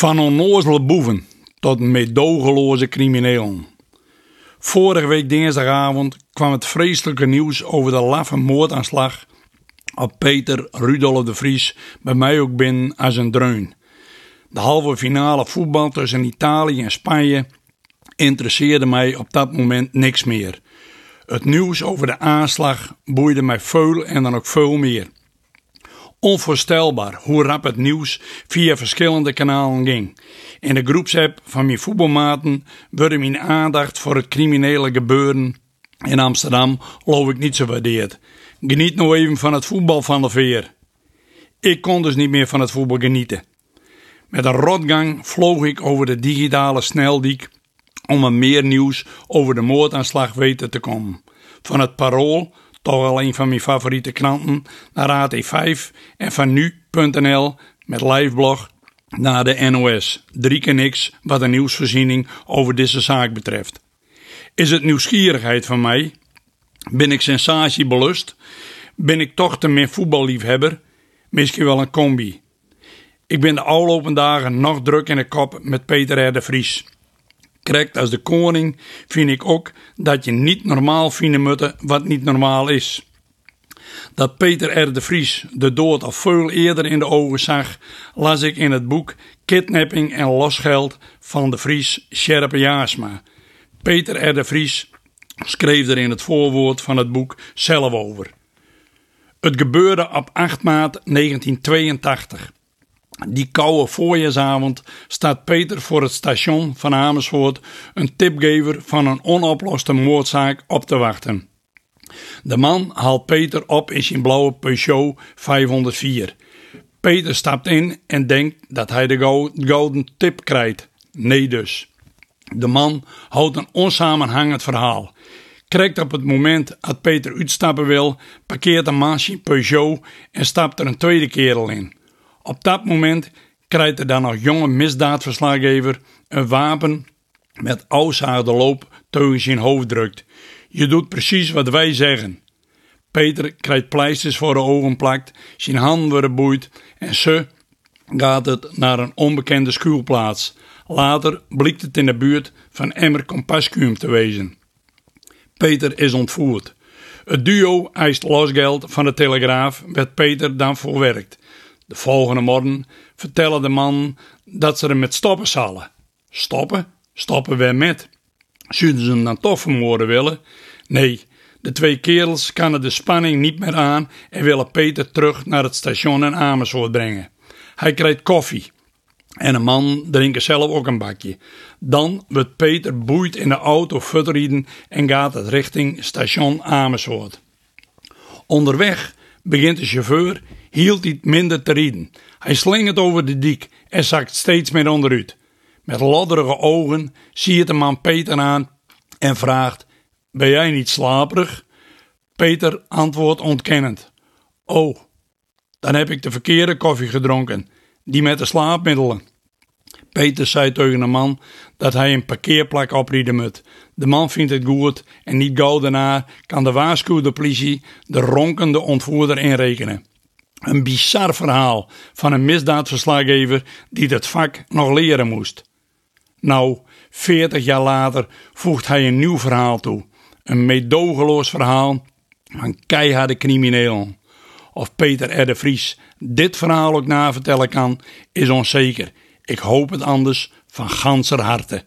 Van onnozele boeven tot meedogenloze criminelen. Vorige week dinsdagavond kwam het vreselijke nieuws over de laffe moordaanslag op Peter Rudolf de Vries bij mij ook binnen als een dreun. De halve finale voetbal tussen Italië en Spanje interesseerde mij op dat moment niks meer. Het nieuws over de aanslag boeide mij veel en dan ook veel meer. Onvoorstelbaar hoe rap het nieuws via verschillende kanalen ging. In de groepsapp van mijn voetbalmaten werd mijn aandacht voor het criminele gebeuren in Amsterdam geloof ik niet zo waardeerd. Geniet nou even van het voetbal van de veer. Ik kon dus niet meer van het voetbal genieten. Met een rotgang vloog ik over de digitale sneldiek om er meer nieuws over de moordaanslag weten te komen. Van het Parool, toch wel een van mijn favoriete kranten, naar AT5 en van nu.nl met liveblog naar de NOS. Drie keer niks wat de nieuwsvoorziening over deze zaak betreft. Is het nieuwsgierigheid van mij? Ben ik sensatiebelust? Ben ik toch te meer voetballiefhebber? Misschien wel een combi. Ik ben de afgelopen dagen nog druk in de kop met Peter R. de Vries. Correct als de koning vind ik ook dat je niet normaal vinden moet wat niet normaal is. Dat Peter R. de Vries de dood al veel eerder in de ogen zag, las ik in het boek Kidnapping en losgeld van de Vries Sherpe Jaasma. Peter R. de Vries schreef er in het voorwoord van het boek zelf over. Het gebeurde op 8 maart 1982. Die koude voorjaarsavond staat Peter voor het station van Amersfoort een tipgever van een onoploste moordzaak op te wachten. De man haalt Peter op in zijn blauwe Peugeot 504. Peter stapt in en denkt dat hij de golden tip krijgt. Nee dus. De man houdt een onsamenhangend verhaal. Krijgt op het moment dat Peter uitstappen wil, parkeert de man zijn Peugeot en stapt er een tweede kerel in. Op dat moment krijgt er dan nog jonge misdaadverslaggever een wapen met de loop tegen zijn hoofd drukt. Je doet precies wat wij zeggen. Peter krijgt pleisters voor de ogen plakt, zijn handen worden boeit en ze gaat het naar een onbekende schuilplaats. Later blikt het in de buurt van Emmer Compascuum te wezen. Peter is ontvoerd. Het duo eist losgeld van de Telegraaf, werd Peter dan voorwerkt. De volgende morgen vertellen de man dat ze hem met stoppen zullen. Stoppen? Stoppen we met? Zullen ze hem dan toch vermoorden willen? Nee, de twee kerels kunnen de spanning niet meer aan en willen Peter terug naar het station in Amersfoort brengen. Hij krijgt koffie. En een man drinkt zelf ook een bakje. Dan wordt Peter boeit in de auto verrieden en gaat het richting station Amersfoort. Onderweg begint de chauffeur hield hij minder te rieden. Hij slingert over de dik en zakt steeds meer onderuit. Met lodderige ogen ziet de man Peter aan en vraagt: Ben jij niet slaperig? Peter antwoordt ontkennend: Oh, dan heb ik de verkeerde koffie gedronken, die met de slaapmiddelen. Peter zei tegen de man dat hij een parkeerplak oprieden moet. De man vindt het goed en niet gauw kan de waarschuwde politie de ronkende ontvoerder inrekenen. Een bizar verhaal van een misdaadverslaggever die dat vak nog leren moest. Nou, veertig jaar later voegt hij een nieuw verhaal toe. Een meedogenloos verhaal van keiharde criminelen. Of Peter R. Vries dit verhaal ook navertellen kan, is onzeker. Ik hoop het anders van ganser harte.